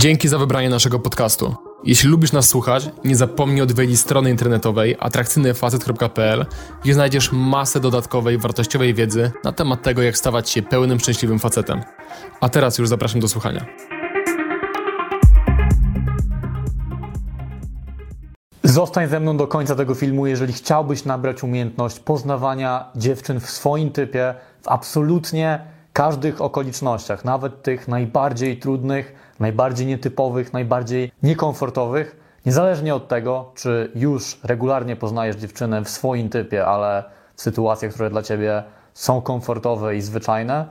Dzięki za wybranie naszego podcastu. Jeśli lubisz nas słuchać, nie zapomnij odwiedzić strony internetowej atrakcyjnyfacet.pl, gdzie znajdziesz masę dodatkowej, wartościowej wiedzy na temat tego, jak stawać się pełnym, szczęśliwym facetem. A teraz już zapraszam do słuchania. Zostań ze mną do końca tego filmu, jeżeli chciałbyś nabrać umiejętność poznawania dziewczyn w swoim typie, w absolutnie każdych okolicznościach, nawet tych najbardziej trudnych, najbardziej nietypowych, najbardziej niekomfortowych, niezależnie od tego, czy już regularnie poznajesz dziewczynę w swoim typie, ale w sytuacjach, które dla ciebie są komfortowe i zwyczajne,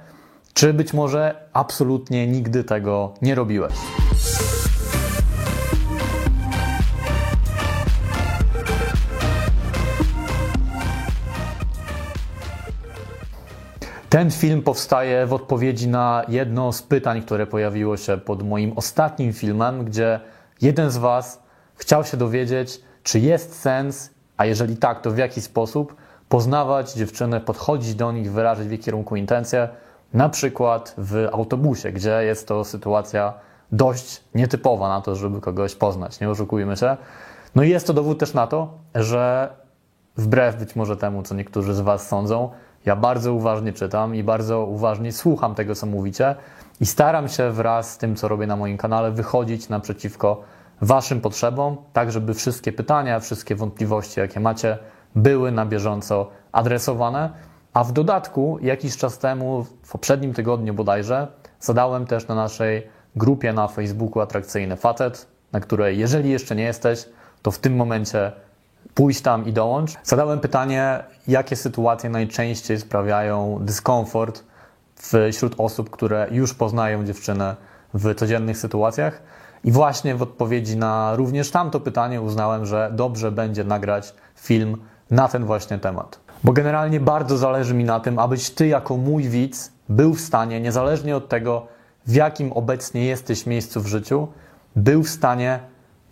czy być może absolutnie nigdy tego nie robiłeś. Ten film powstaje w odpowiedzi na jedno z pytań, które pojawiło się pod moim ostatnim filmem, gdzie jeden z Was chciał się dowiedzieć, czy jest sens, a jeżeli tak, to w jaki sposób poznawać dziewczyny, podchodzić do nich, wyrazić w ich kierunku intencje, na przykład w autobusie, gdzie jest to sytuacja dość nietypowa na to, żeby kogoś poznać, nie oszukujmy się. No i jest to dowód też na to, że wbrew być może temu, co niektórzy z Was sądzą, ja bardzo uważnie czytam i bardzo uważnie słucham tego, co mówicie i staram się wraz z tym, co robię na moim kanale, wychodzić naprzeciwko Waszym potrzebom, tak żeby wszystkie pytania, wszystkie wątpliwości, jakie macie, były na bieżąco adresowane. A w dodatku, jakiś czas temu, w poprzednim tygodniu bodajże, zadałem też na naszej grupie na Facebooku Atrakcyjny Facet, na której, jeżeli jeszcze nie jesteś, to w tym momencie pójść tam i dołącz. Zadałem pytanie, jakie sytuacje najczęściej sprawiają dyskomfort wśród osób, które już poznają dziewczynę w codziennych sytuacjach. I właśnie w odpowiedzi na również tamto pytanie uznałem, że dobrze będzie nagrać film na ten właśnie temat. Bo generalnie bardzo zależy mi na tym, abyś ty, jako mój widz, był w stanie, niezależnie od tego, w jakim obecnie jesteś miejscu w życiu, był w stanie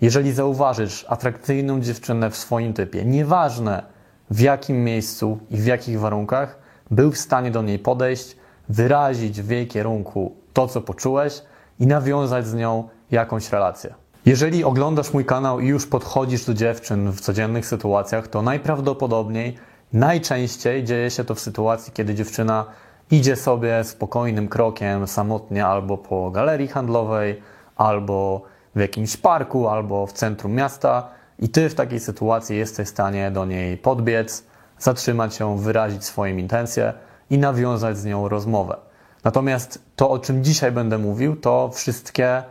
jeżeli zauważysz atrakcyjną dziewczynę w swoim typie, nieważne w jakim miejscu i w jakich warunkach, był w stanie do niej podejść, wyrazić w jej kierunku to, co poczułeś i nawiązać z nią jakąś relację. Jeżeli oglądasz mój kanał i już podchodzisz do dziewczyn w codziennych sytuacjach, to najprawdopodobniej, najczęściej dzieje się to w sytuacji, kiedy dziewczyna idzie sobie spokojnym krokiem samotnie albo po galerii handlowej, albo w jakimś parku albo w centrum miasta i ty w takiej sytuacji jesteś w stanie do niej podbiec, zatrzymać ją, wyrazić swoje intencje i nawiązać z nią rozmowę. Natomiast to, o czym dzisiaj będę mówił, to wszystkie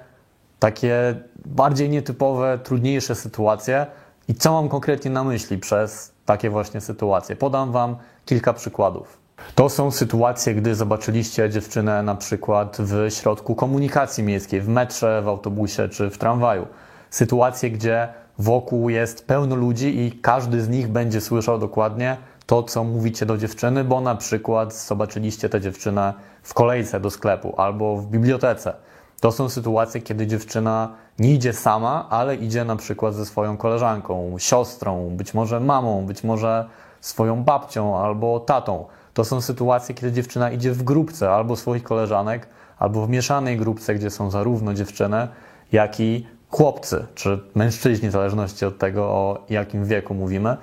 takie bardziej nietypowe, trudniejsze sytuacje i co mam konkretnie na myśli przez takie właśnie sytuacje. Podam Wam kilka przykładów. To są sytuacje, gdy zobaczyliście dziewczynę na przykład w środku komunikacji miejskiej, w metrze, w autobusie czy w tramwaju. Sytuacje, gdzie wokół jest pełno ludzi i każdy z nich będzie słyszał dokładnie to, co mówicie do dziewczyny, bo na przykład zobaczyliście tę dziewczynę w kolejce do sklepu albo w bibliotece. To są sytuacje, kiedy dziewczyna nie idzie sama, ale idzie na przykład ze swoją koleżanką, siostrą, być może mamą, być może swoją babcią albo tatą. To są sytuacje, kiedy dziewczyna idzie w grupce albo swoich koleżanek, albo w mieszanej grupce, gdzie są zarówno dziewczyny, jak i chłopcy, czy mężczyźni, w zależności od tego, o jakim wieku mówimy.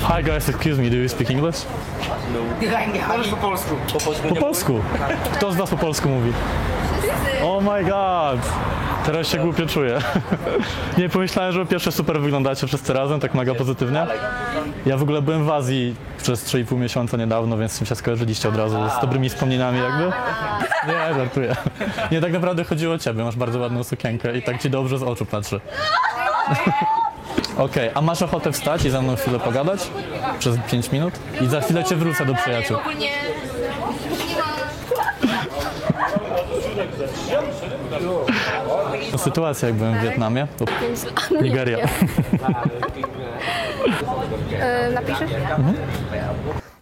Hi guys, excuse me, do you speak English? Możesz po polsku. Po polsku. Kto z was po polsku mówi? Oh my god! Teraz się głupio czuję. Nie pomyślałem, że pierwsze super wyglądacie wszyscy razem, tak mega pozytywnie. Ja w ogóle byłem w Azji przez 3,5 miesiąca niedawno, więc z się skojarzyliście od razu z dobrymi wspomnieniami jakby. Nie, żartuję. Nie, tak naprawdę chodziło o ciebie, masz bardzo ładną sukienkę i tak ci dobrze z oczu patrzy. Okej, a masz ochotę wstać i ze mną chwilę pogadać? Przez 5 minut? I za chwilę cię wrócę do przyjaciół. Ogólnie nie ma Sytuacja jak byłem w Wietnamie, to Nigeria. E, napiszesz?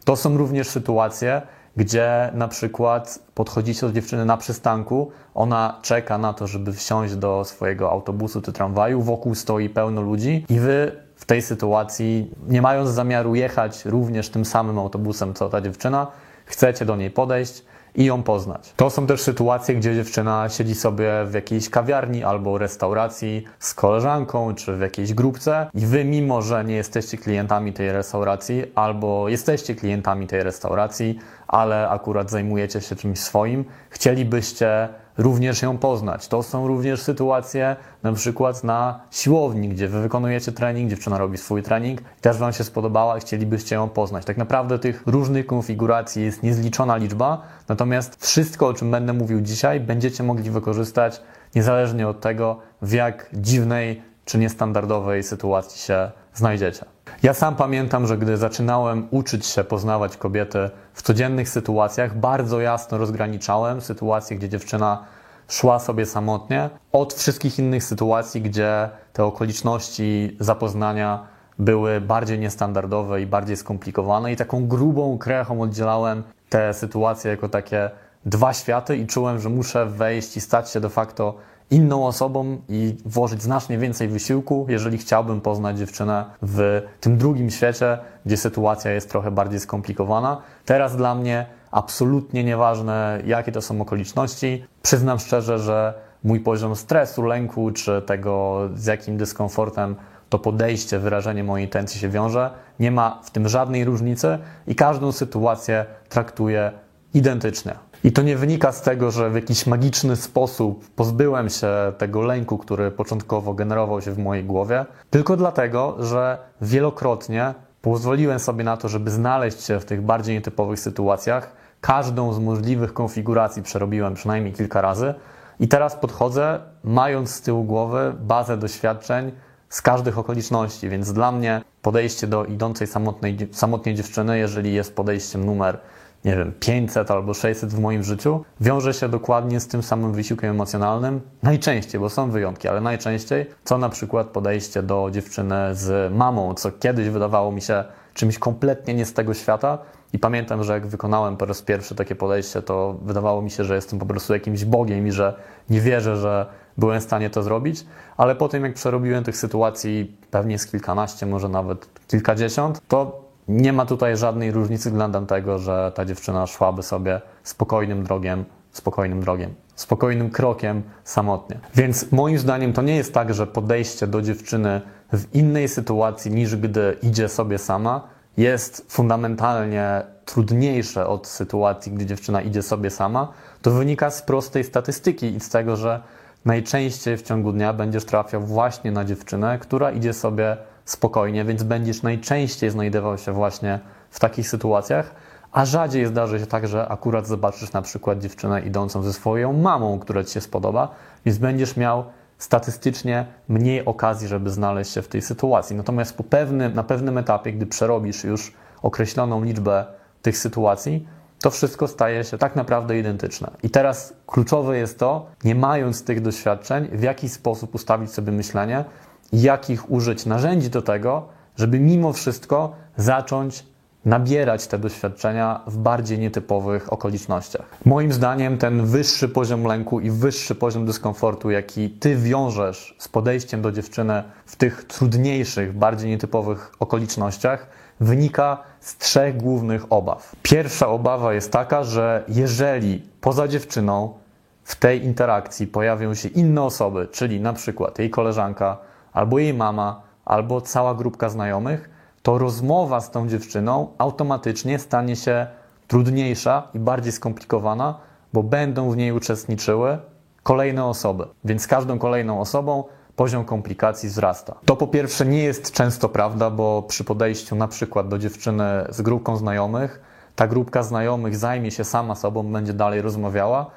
To są również sytuacje, gdzie na przykład podchodzicie do dziewczyny na przystanku, ona czeka na to, żeby wsiąść do swojego autobusu czy tramwaju, wokół stoi pełno ludzi i wy w tej sytuacji, nie mając zamiaru jechać również tym samym autobusem co ta dziewczyna, chcecie do niej podejść i ją poznać. To są też sytuacje, gdzie dziewczyna siedzi sobie w jakiejś kawiarni albo restauracji z koleżanką czy w jakiejś grupce i wy, mimo że nie jesteście klientami tej restauracji albo jesteście klientami tej restauracji, ale akurat zajmujecie się czymś swoim, chcielibyście również ją poznać. To są również sytuacje na przykład na siłowni, gdzie wy wykonujecie trening, dziewczyna robi swój trening i też wam się spodobała i chcielibyście ją poznać. Tak naprawdę tych różnych konfiguracji jest niezliczona liczba, natomiast wszystko, o czym będę mówił dzisiaj, będziecie mogli wykorzystać niezależnie od tego, w jak dziwnej czy niestandardowej sytuacji się znajdziecie. Ja sam pamiętam, że gdy zaczynałem uczyć się poznawać kobiety w codziennych sytuacjach, bardzo jasno rozgraniczałem sytuacje, gdzie dziewczyna szła sobie samotnie, od wszystkich innych sytuacji, gdzie te okoliczności zapoznania były bardziej niestandardowe i bardziej skomplikowane, i taką grubą krechą oddzielałem te sytuacje jako takie dwa światy i czułem, że muszę wejść i stać się de facto inną osobą i włożyć znacznie więcej wysiłku, jeżeli chciałbym poznać dziewczynę w tym drugim świecie, gdzie sytuacja jest trochę bardziej skomplikowana. Teraz dla mnie absolutnie nieważne, jakie to są okoliczności. Przyznam szczerze, że mój poziom stresu, lęku, czy tego, z jakim dyskomfortem to podejście, wyrażenie mojej intencji się wiąże, nie ma w tym żadnej różnicy i każdą sytuację traktuję identycznie. I to nie wynika z tego, że w jakiś magiczny sposób pozbyłem się tego lęku, który początkowo generował się w mojej głowie, tylko dlatego, że wielokrotnie pozwoliłem sobie na to, żeby znaleźć się w tych bardziej nietypowych sytuacjach. Każdą z możliwych konfiguracji przerobiłem przynajmniej kilka razy i teraz podchodzę, mając z tyłu głowy bazę doświadczeń z każdych okoliczności, więc dla mnie podejście do idącej samotnej, samotnej dziewczyny, jeżeli jest podejściem numer nie wiem, 500 albo 600 w moim życiu, wiąże się dokładnie z tym samym wysiłkiem emocjonalnym. Najczęściej, bo są wyjątki, ale najczęściej, co na przykład podejście do dziewczyny z mamą, co kiedyś wydawało mi się czymś kompletnie nie z tego świata. I pamiętam, że jak wykonałem po raz pierwszy takie podejście, to wydawało mi się, że jestem po prostu jakimś Bogiem i że nie wierzę, że byłem w stanie to zrobić. Ale po tym, jak przerobiłem tych sytuacji pewnie z kilkanaście, może nawet kilkadziesiąt, to nie ma tutaj żadnej różnicy względem tego, że ta dziewczyna szłaby sobie spokojnym drogiem, spokojnym drogiem, spokojnym krokiem samotnie. Więc moim zdaniem to nie jest tak, że podejście do dziewczyny w innej sytuacji niż gdy idzie sobie sama jest fundamentalnie trudniejsze od sytuacji, gdy dziewczyna idzie sobie sama. To wynika z prostej statystyki i z tego, że najczęściej w ciągu dnia będziesz trafiał właśnie na dziewczynę, która idzie sobie spokojnie, więc będziesz najczęściej znajdował się właśnie w takich sytuacjach, a rzadziej zdarzy się tak, że akurat zobaczysz na przykład dziewczynę idącą ze swoją mamą, która ci się spodoba, więc będziesz miał statystycznie mniej okazji, żeby znaleźć się w tej sytuacji. Natomiast po pewnym, na pewnym etapie, gdy przerobisz już określoną liczbę tych sytuacji, to wszystko staje się tak naprawdę identyczne. I teraz kluczowe jest to, nie mając tych doświadczeń, w jaki sposób ustawić sobie myślenie, jakich użyć narzędzi do tego, żeby mimo wszystko zacząć nabierać te doświadczenia w bardziej nietypowych okolicznościach. Moim zdaniem ten wyższy poziom lęku i wyższy poziom dyskomfortu, jaki ty wiążesz z podejściem do dziewczyny w tych trudniejszych, bardziej nietypowych okolicznościach, wynika z trzech głównych obaw. Pierwsza obawa jest taka, że jeżeli poza dziewczyną w tej interakcji pojawią się inne osoby, czyli na przykład jej koleżanka, albo jej mama, albo cała grupka znajomych, to rozmowa z tą dziewczyną automatycznie stanie się trudniejsza i bardziej skomplikowana, bo będą w niej uczestniczyły kolejne osoby. Więc z każdą kolejną osobą poziom komplikacji wzrasta. To po pierwsze nie jest często prawda, bo przy podejściu na przykład do dziewczyny z grupką znajomych, ta grupka znajomych zajmie się sama sobą, będzie dalej rozmawiała,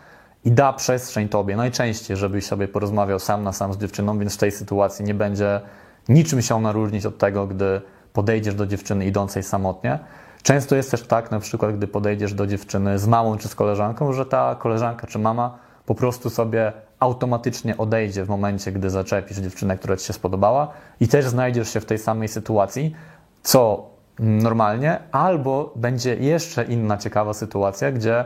i da przestrzeń tobie, najczęściej, żebyś sobie porozmawiał sam na sam z dziewczyną, więc w tej sytuacji nie będzie niczym się ona różnić od tego, gdy podejdziesz do dziewczyny idącej samotnie. Często jest też tak, na przykład, gdy podejdziesz do dziewczyny z mamą czy z koleżanką, że ta koleżanka czy mama po prostu sobie automatycznie odejdzie w momencie, gdy zaczepisz dziewczynę, która ci się spodobała i też znajdziesz się w tej samej sytuacji, co normalnie, albo będzie jeszcze inna ciekawa sytuacja, gdzie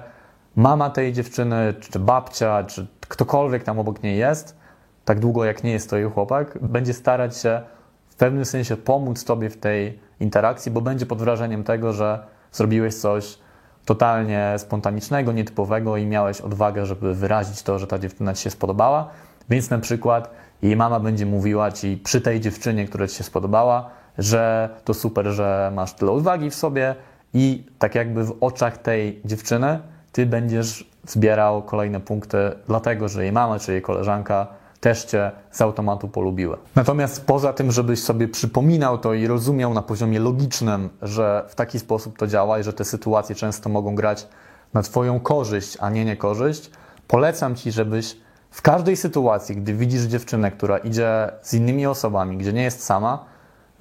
mama tej dziewczyny, czy babcia, czy ktokolwiek tam obok niej jest, tak długo jak nie jest to jej chłopak, będzie starać się w pewnym sensie pomóc tobie w tej interakcji, bo będzie pod wrażeniem tego, że zrobiłeś coś, totalnie spontanicznego, nietypowego i miałeś odwagę, żeby wyrazić to, że ta dziewczyna ci się spodobała. Więc na przykład jej mama będzie mówiła ci przy tej dziewczynie, która ci się spodobała, że to super, że masz tyle odwagi w sobie i tak jakby w oczach tej dziewczyny ty będziesz zbierał kolejne punkty, dlatego że jej mama czy jej koleżanka też cię z automatu polubiły. Natomiast poza tym, żebyś sobie przypominał to i rozumiał na poziomie logicznym, że w taki sposób to działa i że te sytuacje często mogą grać na twoją korzyść, a nie niekorzyść, polecam ci, żebyś w każdej sytuacji, gdy widzisz dziewczynę, która idzie z innymi osobami, gdzie nie jest sama,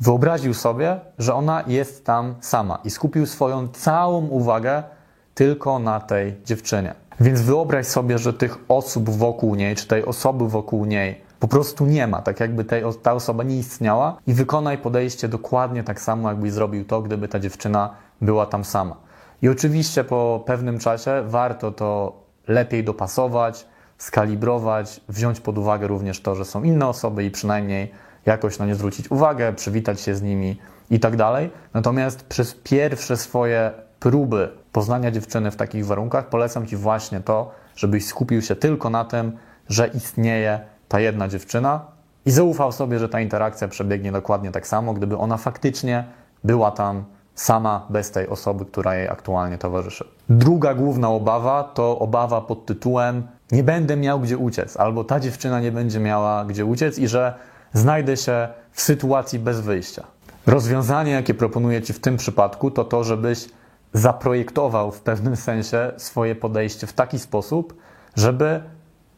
wyobraził sobie, że ona jest tam sama i skupił swoją całą uwagę tylko na tej dziewczynie. Więc wyobraź sobie, że tych osób wokół niej, czy tej osoby wokół niej po prostu nie ma, tak jakby tej, ta osoba nie istniała i wykonaj podejście dokładnie tak samo, jakbyś zrobił to, gdyby ta dziewczyna była tam sama. I oczywiście po pewnym czasie warto to lepiej dopasować, skalibrować, wziąć pod uwagę również to, że są inne osoby i przynajmniej jakoś na nie zwrócić uwagę, przywitać się z nimi i tak dalej. Natomiast przez pierwsze swoje próby poznania dziewczyny w takich warunkach polecam Ci właśnie to, żebyś skupił się tylko na tym, że istnieje ta jedna dziewczyna i zaufał sobie, że ta interakcja przebiegnie dokładnie tak samo, gdyby ona faktycznie była tam sama bez tej osoby, która jej aktualnie towarzyszy. Druga główna obawa to obawa pod tytułem nie będę miał gdzie uciec, albo ta dziewczyna nie będzie miała gdzie uciec i że znajdę się w sytuacji bez wyjścia. Rozwiązanie, jakie proponuję Ci w tym przypadku, to to, żebyś zaprojektował w pewnym sensie swoje podejście w taki sposób, żeby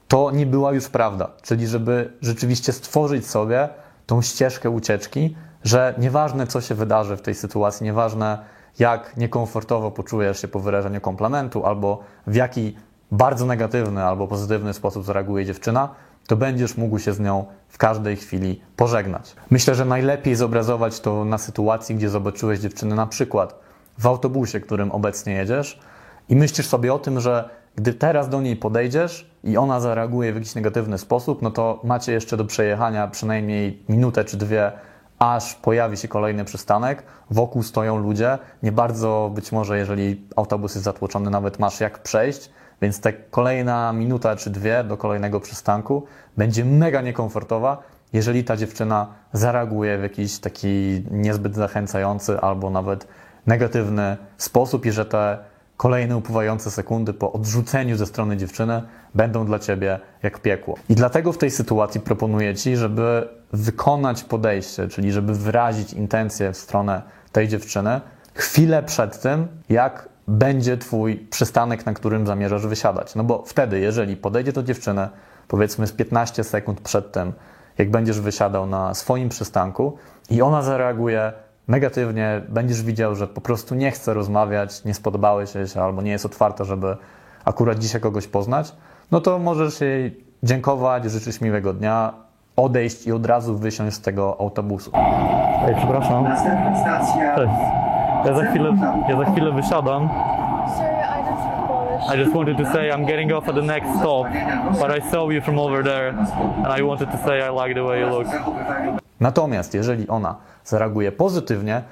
to nie była już prawda, czyli żeby rzeczywiście stworzyć sobie tą ścieżkę ucieczki, że nieważne co się wydarzy w tej sytuacji, nieważne jak niekomfortowo poczujesz się po wyrażeniu komplementu, albo w jaki bardzo negatywny albo pozytywny sposób zareaguje dziewczyna, to będziesz mógł się z nią w każdej chwili pożegnać. Myślę, że najlepiej zobrazować to na sytuacji, gdzie zobaczyłeś dziewczynę na przykład w autobusie, którym obecnie jedziesz i myślisz sobie o tym, że gdy teraz do niej podejdziesz i ona zareaguje w jakiś negatywny sposób, no to macie jeszcze do przejechania przynajmniej minutę czy dwie, aż pojawi się kolejny przystanek. Wokół stoją ludzie. Nie bardzo być może, jeżeli autobus jest zatłoczony, nawet masz jak przejść, więc ta kolejna minuta czy dwie do kolejnego przystanku będzie mega niekomfortowa, jeżeli ta dziewczyna zareaguje w jakiś taki niezbyt zachęcający albo nawet negatywny sposób i że te kolejne upływające sekundy po odrzuceniu ze strony dziewczyny będą dla ciebie jak piekło. I dlatego w tej sytuacji proponuję ci, żeby wykonać podejście, czyli żeby wyrazić intencję w stronę tej dziewczyny chwilę przed tym, jak będzie twój przystanek, na którym zamierzasz wysiadać. No bo wtedy, jeżeli podejdzie do dziewczyny, powiedzmy z 15 sekund przed tym, jak będziesz wysiadał na swoim przystanku i ona zareaguje negatywnie, będziesz widział, że po prostu nie chce rozmawiać, nie spodobałeś się albo nie jest otwarta, żeby akurat dzisiaj kogoś poznać, no to możesz jej dziękować, życzyć miłego dnia, odejść i od razu wysiąść z tego autobusu. Ej, przepraszam. Następna stacja. Cześć. Ja za chwilę, ja za chwilę wysiadam. I just wanted to say I'm getting off at the next stop, but I saw you from over there and I wanted to say I like the way you look. Natomiast jeżeli ona zareaguje pozytywnie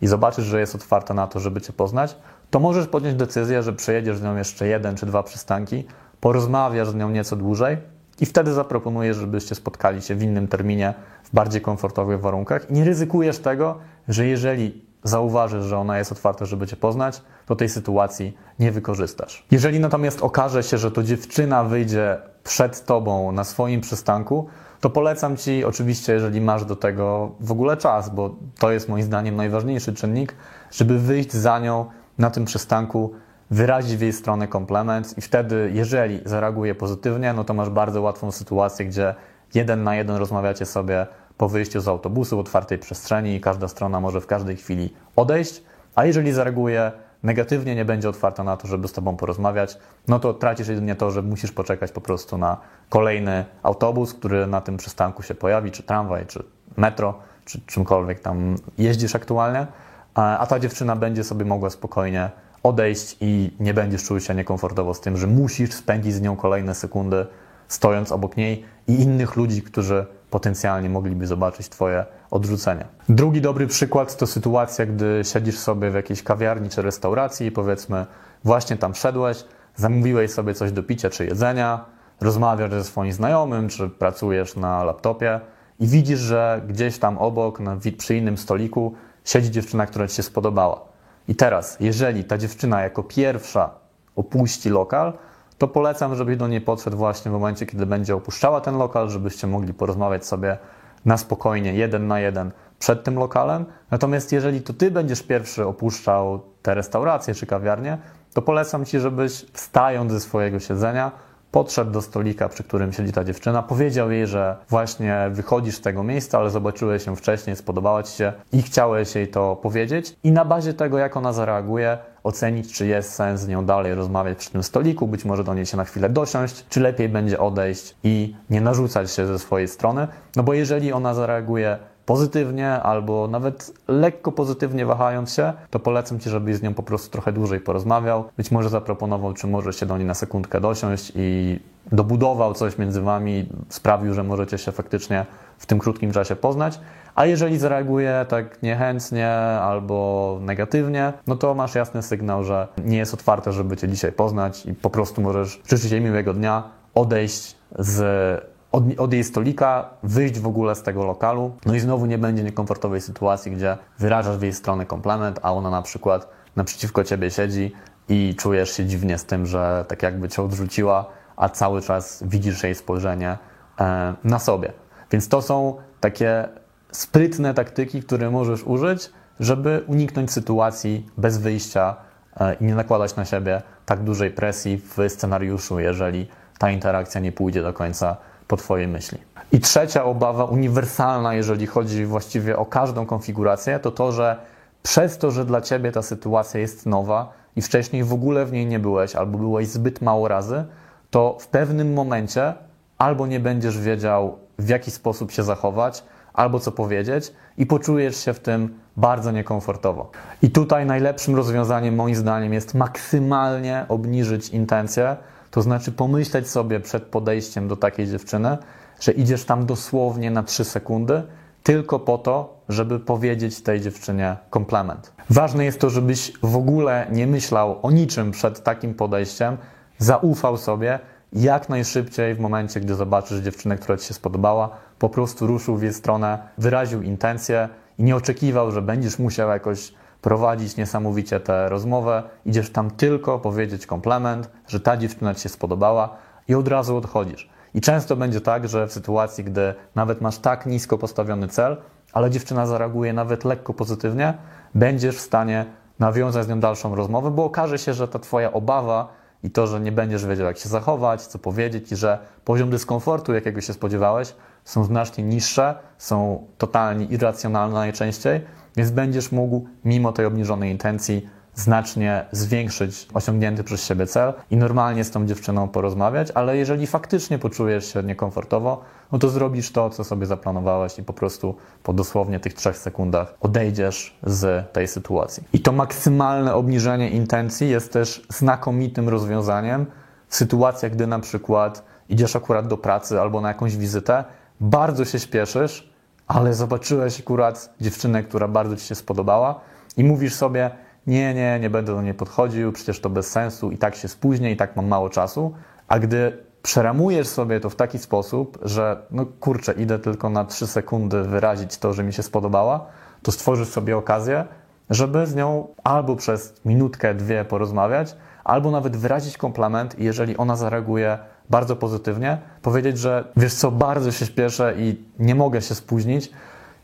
i zobaczysz, że jest otwarta na to, żeby Cię poznać, to możesz podjąć decyzję, że przejedziesz z nią jeszcze jeden czy dwa przystanki, porozmawiasz z nią nieco dłużej i wtedy zaproponujesz, żebyście spotkali się w innym terminie, w bardziej komfortowych warunkach i nie ryzykujesz tego, że jeżeli zauważysz, że ona jest otwarta, żeby Cię poznać, to tej sytuacji nie wykorzystasz. Jeżeli natomiast okaże się, że to dziewczyna wyjdzie przed Tobą na swoim przystanku, to polecam Ci, oczywiście, jeżeli masz do tego w ogóle czas, bo to jest moim zdaniem najważniejszy czynnik, żeby wyjść za nią na tym przystanku, wyrazić w jej stronę komplement i wtedy, jeżeli zareaguje pozytywnie, no to masz bardzo łatwą sytuację, gdzie jeden na jeden rozmawiacie sobie po wyjściu z autobusu w otwartej przestrzeni i każda strona może w każdej chwili odejść, a jeżeli zareaguje negatywnie, nie będzie otwarta na to, żeby z Tobą porozmawiać, no to tracisz jedynie to, że musisz poczekać po prostu na kolejny autobus, który na tym przystanku się pojawi, czy tramwaj, czy metro, czy czymkolwiek tam jeździsz aktualnie, a ta dziewczyna będzie sobie mogła spokojnie odejść i nie będziesz czuł się niekomfortowo z tym, że musisz spędzić z nią kolejne sekundy stojąc obok niej i innych ludzi, którzy potencjalnie mogliby zobaczyć Twoje odrzucenie. Drugi dobry przykład to sytuacja, gdy siedzisz sobie w jakiejś kawiarni czy restauracji i powiedzmy właśnie tam szedłeś, zamówiłeś sobie coś do picia czy jedzenia, rozmawiasz ze swoim znajomym, czy pracujesz na laptopie i widzisz, że gdzieś tam obok, na, przy innym stoliku, siedzi dziewczyna, która ci się spodobała. I teraz, jeżeli ta dziewczyna jako pierwsza opuści lokal, to polecam, żebyś do niej podszedł właśnie w momencie, kiedy będzie opuszczała ten lokal, żebyście mogli porozmawiać sobie na spokojnie, jeden na jeden przed tym lokalem. Natomiast jeżeli to ty będziesz pierwszy opuszczał tę restaurację czy kawiarnię, to polecam ci, żebyś wstając ze swojego siedzenia, podszedł do stolika, przy którym siedzi ta dziewczyna, powiedział jej, że właśnie wychodzisz z tego miejsca, ale zobaczyłeś ją wcześniej, spodobała ci się i chciałeś jej to powiedzieć i na bazie tego, jak ona zareaguje, ocenić, czy jest sens z nią dalej rozmawiać przy tym stoliku, być może do niej się na chwilę dosiąść, czy lepiej będzie odejść i nie narzucać się ze swojej strony, no bo jeżeli ona zareaguje pozytywnie albo nawet lekko pozytywnie wahając się, to polecam Ci, żebyś z nią po prostu trochę dłużej porozmawiał. Być może zaproponował, czy może się do niej na sekundkę dosiąść i dobudował coś między Wami, sprawił, że możecie się faktycznie w tym krótkim czasie poznać. A jeżeli zareaguje tak niechętnie albo negatywnie, no to masz jasny sygnał, że nie jest otwarte, żeby Cię dzisiaj poznać i po prostu możesz życzyć jej miłego dnia, odejść z od, od, jej stolika, wyjść w ogóle z tego lokalu. No i znowu nie będzie niekomfortowej sytuacji, gdzie wyrażasz w jej stronę komplement, a ona na przykład naprzeciwko ciebie siedzi i czujesz się dziwnie z tym, że tak jakby cię odrzuciła, a cały czas widzisz jej spojrzenie e, na sobie. Więc to są takie sprytne taktyki, które możesz użyć, żeby uniknąć sytuacji bez wyjścia e, i nie nakładać na siebie tak dużej presji w scenariuszu, jeżeli ta interakcja nie pójdzie do końca po Twojej myśli. I trzecia obawa, uniwersalna, jeżeli chodzi właściwie o każdą konfigurację, to to, że przez to, że dla Ciebie ta sytuacja jest nowa i wcześniej w ogóle w niej nie byłeś, albo byłeś zbyt mało razy, to w pewnym momencie albo nie będziesz wiedział, w jaki sposób się zachować, albo co powiedzieć, i poczujesz się w tym bardzo niekomfortowo. I tutaj najlepszym rozwiązaniem, moim zdaniem, jest maksymalnie obniżyć intencje to znaczy pomyśleć sobie przed podejściem do takiej dziewczyny, że idziesz tam dosłownie na 3 sekundy, tylko po to, żeby powiedzieć tej dziewczynie komplement. Ważne jest to, żebyś w ogóle nie myślał o niczym przed takim podejściem, zaufał sobie jak najszybciej w momencie, gdy zobaczysz dziewczynę, która ci się spodobała, po prostu ruszył w jej stronę, wyraził intencje i nie oczekiwał, że będziesz musiał jakoś prowadzić niesamowicie tę rozmowę. Idziesz tam tylko powiedzieć komplement, że ta dziewczyna ci się spodobała i od razu odchodzisz. I często będzie tak, że w sytuacji, gdy nawet masz tak nisko postawiony cel, ale dziewczyna zareaguje nawet lekko pozytywnie, będziesz w stanie nawiązać z nią dalszą rozmowę, bo okaże się, że ta Twoja obawa i to, że nie będziesz wiedział, jak się zachować, co powiedzieć, i że poziom dyskomfortu, jakiego się spodziewałeś, są znacznie niższe, są totalnie irracjonalne najczęściej, więc będziesz mógł, mimo tej obniżonej intencji, znacznie zwiększyć osiągnięty przez siebie cel i normalnie z tą dziewczyną porozmawiać, ale jeżeli faktycznie poczujesz się niekomfortowo, no to zrobisz to, co sobie zaplanowałeś i po prostu po dosłownie tych trzech sekundach odejdziesz z tej sytuacji. I to maksymalne obniżenie intencji jest też znakomitym rozwiązaniem w sytuacjach, gdy na przykład idziesz akurat do pracy albo na jakąś wizytę, bardzo się śpieszysz, ale zobaczyłeś akurat dziewczynę, która bardzo ci się spodobała i mówisz sobie, nie, nie, nie będę do niej podchodził, przecież to bez sensu i tak się spóźnię i tak mam mało czasu, a gdy przeramujesz sobie to w taki sposób, że no kurczę, idę tylko na 3 sekundy wyrazić to, że mi się spodobała, to stworzysz sobie okazję, żeby z nią albo przez minutkę, dwie porozmawiać, albo nawet wyrazić komplement i jeżeli ona zareaguje bardzo pozytywnie, powiedzieć, że wiesz co, bardzo się śpieszę i nie mogę się spóźnić,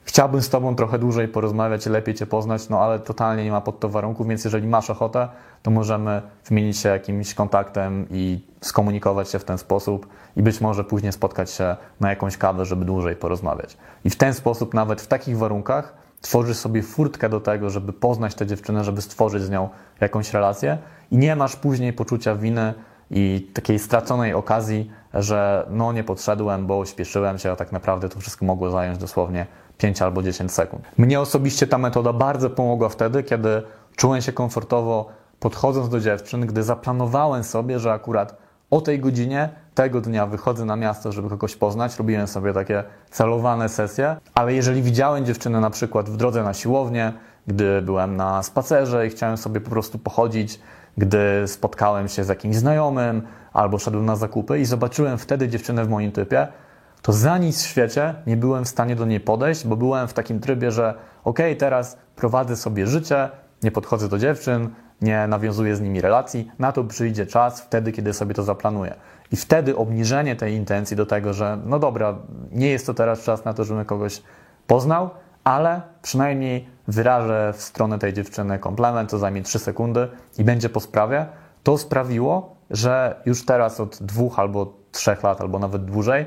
chciałbym z Tobą trochę dłużej porozmawiać, lepiej Cię poznać, no ale totalnie nie ma pod to warunków, więc jeżeli masz ochotę, to możemy wymienić się jakimś kontaktem i skomunikować się w ten sposób i być może później spotkać się na jakąś kawę, żeby dłużej porozmawiać. I w ten sposób, nawet w takich warunkach, tworzysz sobie furtkę do tego, żeby poznać tę dziewczynę, żeby stworzyć z nią jakąś relację i nie masz później poczucia winy, i takiej straconej okazji, że no nie podszedłem, bo śpieszyłem się, a tak naprawdę to wszystko mogło zająć dosłownie 5 albo 10 sekund. Mnie osobiście ta metoda bardzo pomogła wtedy, kiedy czułem się komfortowo podchodząc do dziewczyn, gdy zaplanowałem sobie, że akurat o tej godzinie tego dnia wychodzę na miasto, żeby kogoś poznać. Robiłem sobie takie celowane sesje, ale jeżeli widziałem dziewczynę na przykład w drodze na siłownię, gdy byłem na spacerze i chciałem sobie po prostu pochodzić, gdy spotkałem się z jakimś znajomym albo szedłem na zakupy i zobaczyłem wtedy dziewczynę w moim typie, to za nic w świecie nie byłem w stanie do niej podejść, bo byłem w takim trybie, że okej, teraz prowadzę sobie życie, nie podchodzę do dziewczyn, nie nawiązuję z nimi relacji, na to przyjdzie czas wtedy, kiedy sobie to zaplanuję. I wtedy obniżenie tej intencji do tego, że no dobra, nie jest to teraz czas na to, żebym kogoś poznał, ale przynajmniej wyrażę w stronę tej dziewczyny komplement, to zajmie 3 sekundy i będzie po sprawie, to sprawiło, że już teraz od dwóch albo trzech lat, albo nawet dłużej,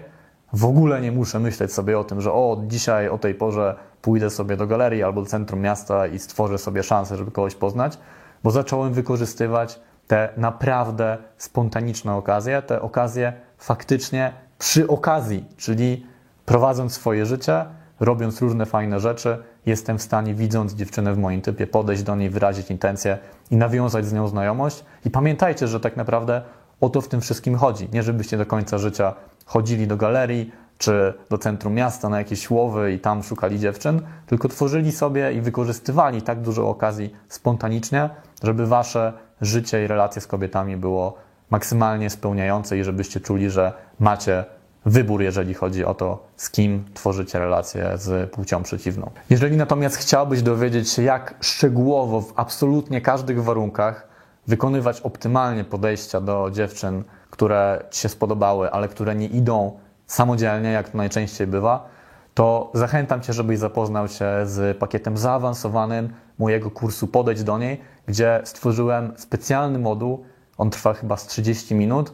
w ogóle nie muszę myśleć sobie o tym, że o, dzisiaj o tej porze pójdę sobie do galerii albo do centrum miasta i stworzę sobie szansę, żeby kogoś poznać, bo zacząłem wykorzystywać te naprawdę spontaniczne okazje, te okazje faktycznie przy okazji, czyli prowadząc swoje życie, robiąc różne fajne rzeczy, jestem w stanie, widząc dziewczynę w moim typie, podejść do niej, wyrazić intencje i nawiązać z nią znajomość. I pamiętajcie, że tak naprawdę o to w tym wszystkim chodzi. Nie żebyście do końca życia chodzili do galerii czy do centrum miasta na jakieś łowy i tam szukali dziewczyn, tylko tworzyli sobie i wykorzystywali tak dużo okazji spontanicznie, żeby wasze życie i relacje z kobietami było maksymalnie spełniające i żebyście czuli, że macie wybór, jeżeli chodzi o to, z kim tworzycie relacje z płcią przeciwną. Jeżeli natomiast chciałbyś dowiedzieć się, jak szczegółowo w absolutnie każdych warunkach wykonywać optymalnie podejścia do dziewczyn, które ci się spodobały, ale które nie idą samodzielnie, jak to najczęściej bywa, to zachęcam Cię, żebyś zapoznał się z pakietem zaawansowanym mojego kursu Podejdź do niej, gdzie stworzyłem specjalny moduł, on trwa chyba z 30 minut,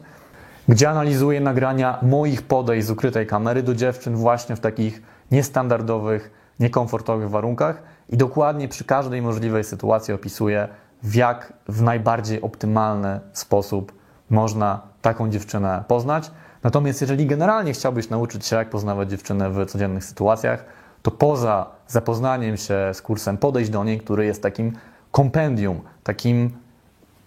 gdzie analizuję nagrania moich podejść z ukrytej kamery do dziewczyn właśnie w takich niestandardowych, niekomfortowych warunkach i dokładnie przy każdej możliwej sytuacji opisuję, w jak w najbardziej optymalny sposób można taką dziewczynę poznać. Natomiast jeżeli generalnie chciałbyś nauczyć się, jak poznawać dziewczynę w codziennych sytuacjach, to poza zapoznaniem się z kursem Podejść do niej, który jest takim kompendium, takim,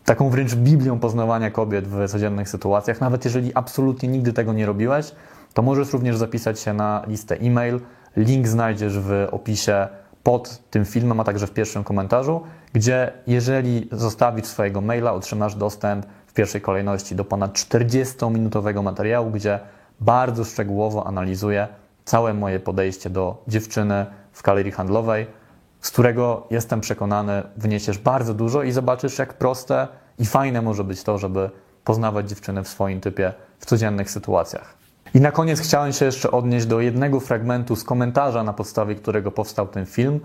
taką wręcz Biblią poznawania kobiet w codziennych sytuacjach, nawet jeżeli absolutnie nigdy tego nie robiłeś, to możesz również zapisać się na listę e-mail. Link znajdziesz w opisie pod tym filmem, a także w pierwszym komentarzu, gdzie jeżeli zostawisz swojego maila, otrzymasz dostęp pierwszej kolejności do ponad 40-minutowego materiału, gdzie bardzo szczegółowo analizuję całe moje podejście do dziewczyny w galerii handlowej, z którego jestem przekonany, wniesiesz bardzo dużo i zobaczysz, jak proste i fajne może być to, żeby poznawać dziewczyny w swoim typie w codziennych sytuacjach. I na koniec chciałem się jeszcze odnieść do jednego fragmentu z komentarza, na podstawie którego powstał ten film,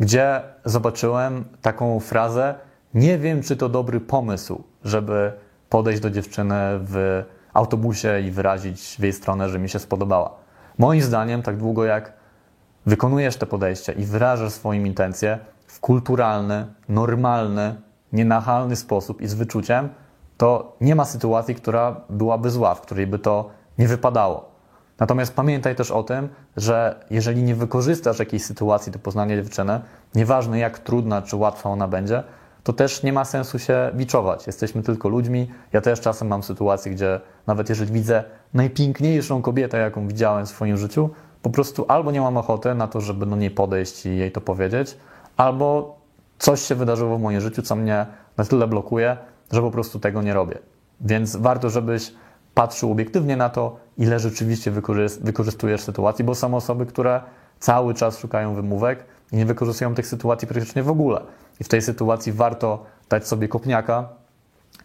gdzie zobaczyłem taką frazę: Nie wiem, czy to dobry pomysł, żeby podejść do dziewczyny w autobusie i wyrazić w jej stronę, że mi się spodobała. Moim zdaniem, tak długo jak wykonujesz te podejścia i wyrażasz swoim intencje w kulturalny, normalny, nienachalny sposób i z wyczuciem, to nie ma sytuacji, która byłaby zła, w której by to nie wypadało. Natomiast pamiętaj też o tym, że jeżeli nie wykorzystasz jakiejś sytuacji do poznania dziewczyny, nieważne jak trudna czy łatwa ona będzie, to też nie ma sensu się biczować. Jesteśmy tylko ludźmi. Ja też czasem mam sytuacje, gdzie nawet jeżeli widzę najpiękniejszą kobietę, jaką widziałem w swoim życiu, po prostu albo nie mam ochoty na to, żeby do niej podejść i jej to powiedzieć, albo coś się wydarzyło w moim życiu, co mnie na tyle blokuje, że po prostu tego nie robię. Więc warto, żebyś patrzył obiektywnie na to, ile rzeczywiście wykorzystujesz sytuacji, bo są osoby, które cały czas szukają wymówek i nie wykorzystują tych sytuacji praktycznie w ogóle. I w tej sytuacji warto dać sobie kopniaka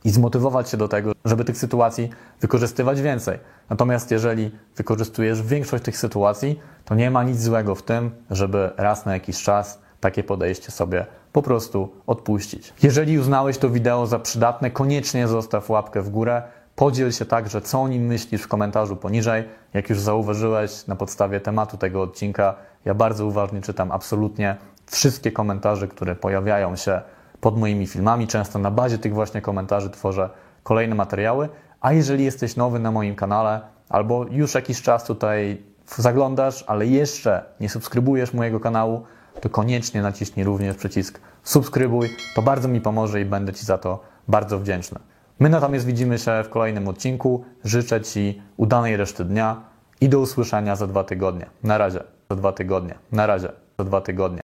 i zmotywować się do tego, żeby tych sytuacji wykorzystywać więcej. Natomiast jeżeli wykorzystujesz większość tych sytuacji, to nie ma nic złego w tym, żeby raz na jakiś czas takie podejście sobie po prostu odpuścić. Jeżeli uznałeś to wideo za przydatne, koniecznie zostaw łapkę w górę. Podziel się także, co o nim myślisz w komentarzu poniżej. Jak już zauważyłeś na podstawie tematu tego odcinka, ja bardzo uważnie czytam absolutnie wszystkie komentarze, które pojawiają się pod moimi filmami. Często na bazie tych właśnie komentarzy tworzę kolejne materiały. A jeżeli jesteś nowy na moim kanale albo już jakiś czas tutaj zaglądasz, ale jeszcze nie subskrybujesz mojego kanału, to koniecznie naciśnij również przycisk subskrybuj. To bardzo mi pomoże i będę Ci za to bardzo wdzięczny. My natomiast widzimy się w kolejnym odcinku. Życzę Ci udanej reszty dnia i do usłyszenia za dwa tygodnie. Na razie. Za dwa tygodnie. Na razie. Za dwa tygodnie.